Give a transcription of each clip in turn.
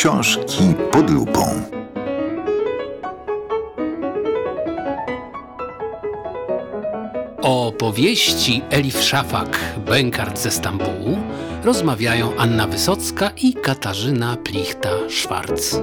Książki pod lupą. O powieści Elif Szafak, Bękart ze Stambułu rozmawiają Anna Wysocka i Katarzyna Plichta-Szwarc.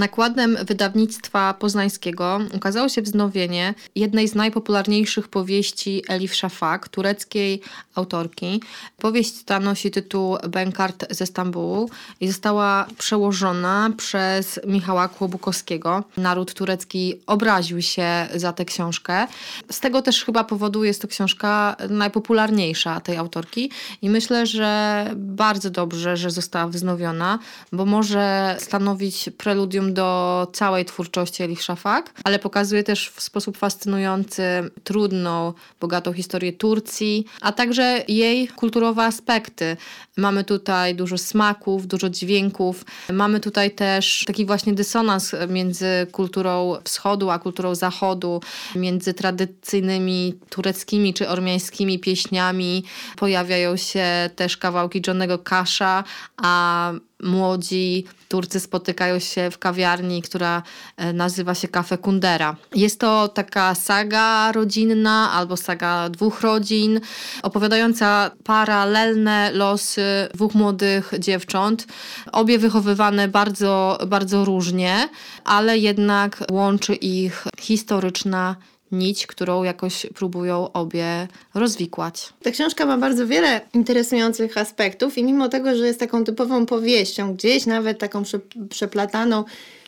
Nakładem wydawnictwa poznańskiego ukazało się wznowienie jednej z najpopularniejszych powieści Elif Shafak, tureckiej autorki. Powieść ta nosi tytuł Benkart ze Stambułu i została przełożona przez Michała Kłobukowskiego. Naród turecki obraził się za tę książkę. Z tego też chyba powodu jest to książka najpopularniejsza tej autorki i myślę, że bardzo dobrze, że została wznowiona, bo może stanowić preludium do całej twórczości Elif Shafak, ale pokazuje też w sposób fascynujący trudną, bogatą historię Turcji, a także jej kulturowe aspekty. Mamy tutaj dużo smaków, dużo dźwięków. Mamy tutaj też taki właśnie dysonans między kulturą wschodu a kulturą zachodu, między tradycyjnymi tureckimi czy ormiańskimi pieśniami. Pojawiają się też kawałki Johnego Kasha, a młodzi Turcy spotykają się w kawiarni, która e, nazywa się Cafe Kundera. Jest to taka saga rodzinna albo saga dwóch rodzin, opowiadająca paralelne losy dwóch młodych dziewcząt, obie wychowywane bardzo, bardzo różnie, ale jednak łączy ich historyczna nić, którą jakoś próbują obie rozwikłać. Ta książka ma bardzo wiele interesujących aspektów i mimo tego, że jest taką typową powieścią, gdzieś nawet taką przeplataną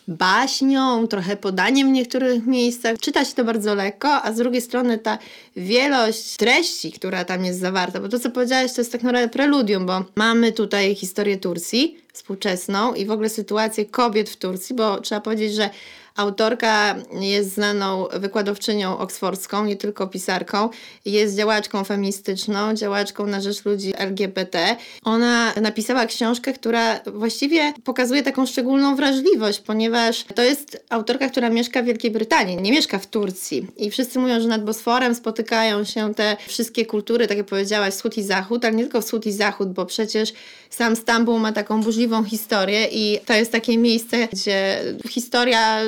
baśnią, trochę podaniem w niektórych miejscach. Czyta się to bardzo lekko, a z drugiej strony ta wielość treści, która tam jest zawarta, bo to co powiedziałeś to jest tak naprawdę preludium, bo mamy tutaj historię Turcji współczesną i w ogóle sytuację kobiet w Turcji, bo trzeba powiedzieć, że Autorka jest znaną wykładowczynią oksfordzką, nie tylko pisarką. Jest działaczką feministyczną, działaczką na rzecz ludzi LGBT. Ona napisała książkę, która właściwie pokazuje taką szczególną wrażliwość, ponieważ to jest autorka, która mieszka w Wielkiej Brytanii, nie mieszka w Turcji. I wszyscy mówią, że nad Bosforem spotykają się te wszystkie kultury, tak jak powiedziałaś, wschód i zachód, ale nie tylko wschód i zachód, bo przecież sam Stambuł ma taką burzliwą historię i to jest takie miejsce, gdzie historia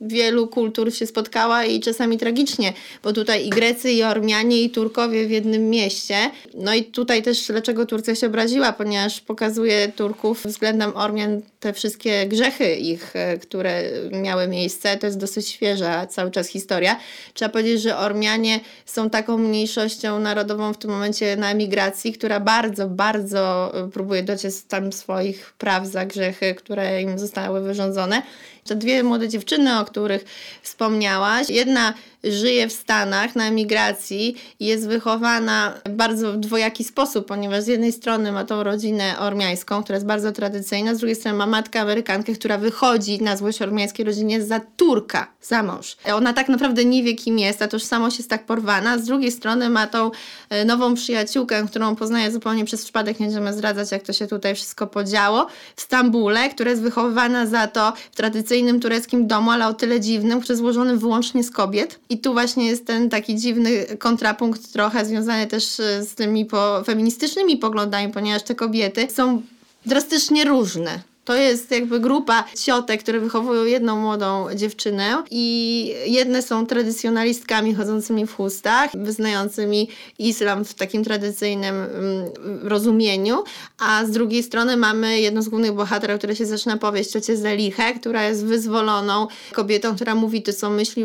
wielu kultur się spotkała i czasami tragicznie, bo tutaj i Grecy, i Ormianie, i Turkowie w jednym mieście. No i tutaj też dlaczego Turcja się obraziła, ponieważ pokazuje Turków względem Ormian te wszystkie grzechy ich, e, które miały miejsce. To jest dosyć świeża cały czas historia. Trzeba powiedzieć, że Ormianie są taką mniejszością narodową w tym momencie na emigracji, która bardzo, bardzo e, próbuje dociec tam swoich praw za grzechy, które im zostały wyrządzone. Te dwie młode dziewczyny, o których wspomniałaś, jedna żyje w Stanach na emigracji i jest wychowana w bardzo dwojaki sposób, ponieważ z jednej strony ma tą rodzinę ormiańską, która jest bardzo tradycyjna, z drugiej strony ma matkę Amerykankę, która wychodzi na złość ormiańskiej rodzinie za Turka, za mąż. Ona tak naprawdę nie wie kim jest, a tożsamość jest tak porwana, z drugiej strony ma tą e, nową przyjaciółkę, którą poznaje zupełnie przez przypadek, nie będziemy zdradzać jak to się tutaj wszystko podziało, w Stambule, która jest wychowywana za to w tradycyjnym tureckim domu, ale o tyle dziwnym, który jest złożony wyłącznie z kobiet i tu właśnie jest ten taki dziwny kontrapunkt trochę związany też e, z tymi po, feministycznymi poglądami, ponieważ te kobiety są drastycznie różne to jest jakby grupa ciotek, które wychowują jedną młodą dziewczynę i jedne są tradycjonalistkami chodzącymi w chustach, wyznającymi islam w takim tradycyjnym mm, rozumieniu, a z drugiej strony mamy jedną z głównych bohaterów, która się zaczyna powieść, ciocię Zelichę, która jest wyzwoloną kobietą, która mówi to, co myśli,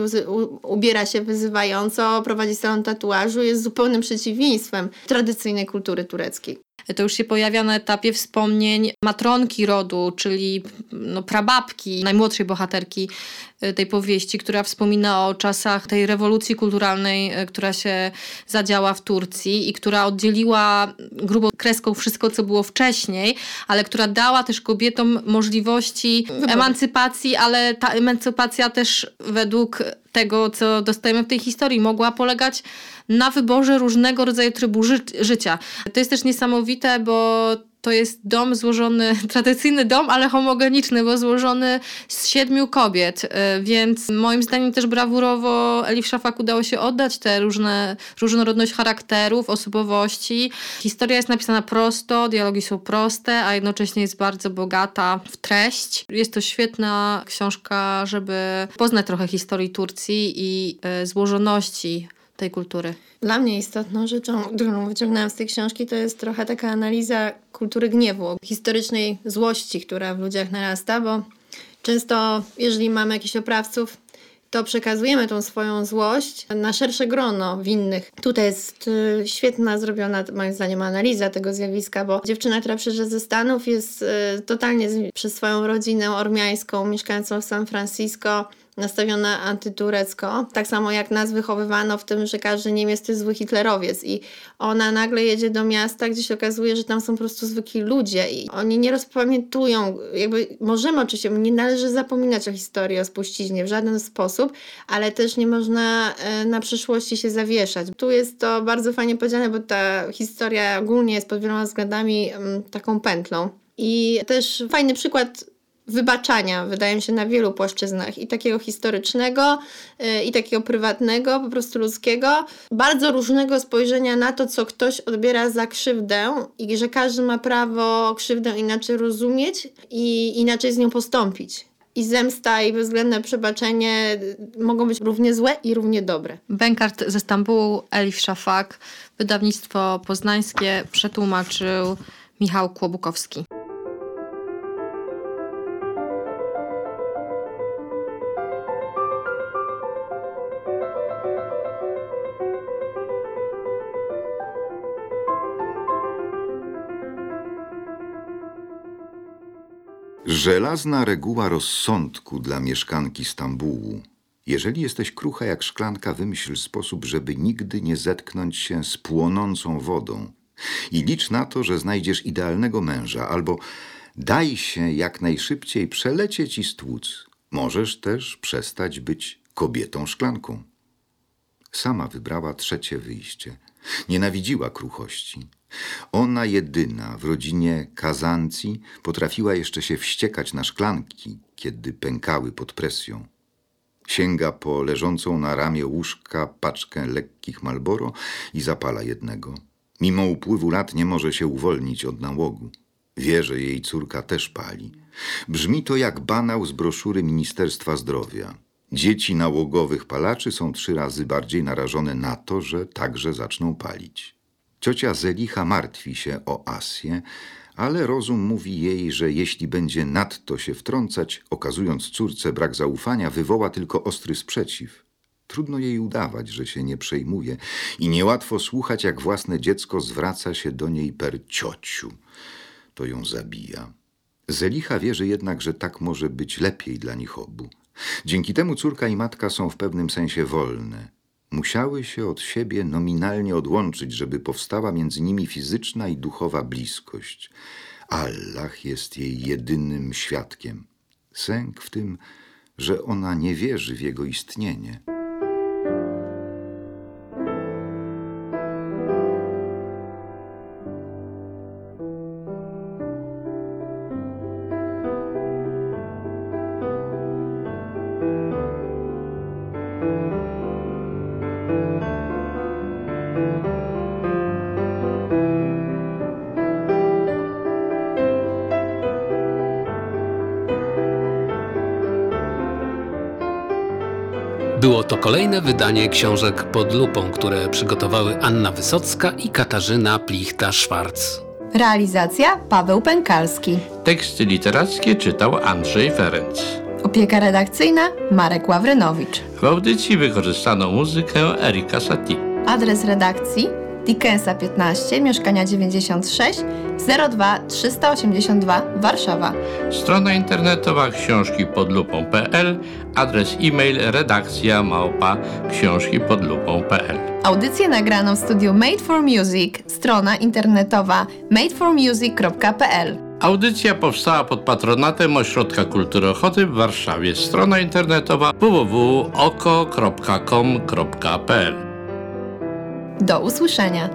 ubiera się wyzywająco, prowadzi salon tatuażu, jest zupełnym przeciwieństwem tradycyjnej kultury tureckiej to już się pojawia na etapie wspomnień matronki rodu, czyli no, prababki, najmłodszej bohaterki tej powieści, która wspomina o czasach tej rewolucji kulturalnej, y, która się zadziała w Turcji i która oddzieliła grubą kreską wszystko, co było wcześniej, ale która dała też kobietom możliwości Wybory. emancypacji, ale ta emancypacja też według tego, co dostajemy w tej historii, mogła polegać na wyborze różnego rodzaju trybu ży życia. To jest też niesamowite, bo to jest dom złożony, tradycyjny dom, ale homogeniczny, bo złożony z siedmiu kobiet, y, więc moim zdaniem też brawurowo Elif Szafak udało się oddać te różne, różnorodność charakterów, osobowości. Historia jest napisana prosto, dialogi są proste, a jednocześnie jest bardzo bogata w treść. Jest to świetna książka, żeby poznać trochę historii Turcji i y, złożoności tej kultury. Dla mnie istotną rzeczą, którą wyciągnęłam z tej książki, to jest trochę taka analiza kultury gniewu, historycznej złości, która w ludziach narasta, bo często, jeżeli mamy jakichś oprawców, to przekazujemy tą swoją złość na szersze grono winnych. Tutaj jest y, świetna zrobiona, moim zdaniem, analiza tego zjawiska, bo dziewczyna, która przyjeżdża ze Stanów, jest y, totalnie przez swoją rodzinę ormiańską, mieszkającą w San Francisco, nastawiona antyturecko. Tak samo jak nas wychowywano w tym, że każdy Niemiec to jest zły hitlerowiec i ona nagle jedzie do miasta, gdzie się okazuje, że tam są po prostu zwykli ludzie i oni nie rozpamiętują, jakby możemy oczywiście, nie należy zapominać o historii, o spuściźnie w żaden sposób, ale też nie można e, na przyszłości się zawieszać. Tu jest to bardzo fajnie powiedziane, bo ta historia ogólnie jest pod wieloma względami mm, taką pętlą. I też fajny przykład wybaczania, wydaje mi się, na wielu płaszczyznach i takiego historycznego, yy, i takiego prywatnego, po prostu ludzkiego, bardzo różnego spojrzenia na to, co ktoś odbiera za krzywdę i że każdy ma prawo krzywdę inaczej rozumieć i inaczej z nią postąpić. I zemsta i bezwzględne przebaczenie mogą być równie złe i równie dobre. Bękart ze Stambułu, Elif Szafak, wydawnictwo poznańskie przetłumaczył Michał Kłobukowski. Żelazna reguła rozsądku dla mieszkanki Stambułu. Jeżeli jesteś krucha jak szklanka, wymyśl sposób, żeby nigdy nie zetknąć się z płonącą wodą. I licz na to, że znajdziesz idealnego męża, albo daj się jak najszybciej przelecieć i stłuc. Możesz też przestać być kobietą szklanką. Sama wybrała trzecie wyjście. Nienawidziła kruchości. Ona jedyna w rodzinie Kazancji potrafiła jeszcze się wściekać na szklanki, kiedy pękały pod presją. Sięga po leżącą na ramię łóżka paczkę lekkich Malboro i zapala jednego. Mimo upływu lat nie może się uwolnić od nałogu. Wie, że jej córka też pali. Brzmi to jak banał z broszury Ministerstwa Zdrowia. Dzieci nałogowych palaczy są trzy razy bardziej narażone na to, że także zaczną palić. Ciocia Zelicha martwi się o Asję, ale rozum mówi jej, że jeśli będzie nadto się wtrącać, okazując córce brak zaufania, wywoła tylko ostry sprzeciw. Trudno jej udawać, że się nie przejmuje i niełatwo słuchać, jak własne dziecko zwraca się do niej per ciociu. To ją zabija. Zelicha wierzy jednak, że tak może być lepiej dla nich obu. Dzięki temu córka i matka są w pewnym sensie wolne. Musiały się od siebie nominalnie odłączyć, żeby powstała między nimi fizyczna i duchowa bliskość. Allah jest jej jedynym świadkiem. Sęk w tym, że ona nie wierzy w jego istnienie. To kolejne wydanie książek pod lupą, które przygotowały Anna Wysocka i Katarzyna Plichta-Szwarc. Realizacja Paweł Pękalski. Teksty literackie czytał Andrzej Ferenc. Opieka redakcyjna Marek Ławrynowicz. W audycji wykorzystano muzykę Erika Satie. Adres redakcji Dickensa 15, mieszkania 96, 02 382 Warszawa. Strona internetowa książki pod lupą.pl, adres e-mail redakcja małpa książki pod lupą.pl. Audycję nagraną w studiu Made for Music, strona internetowa madeformusic.pl. Audycja powstała pod patronatem Ośrodka Kultury Ochoty w Warszawie. Strona internetowa www.oko.com.pl Do usłyszenia.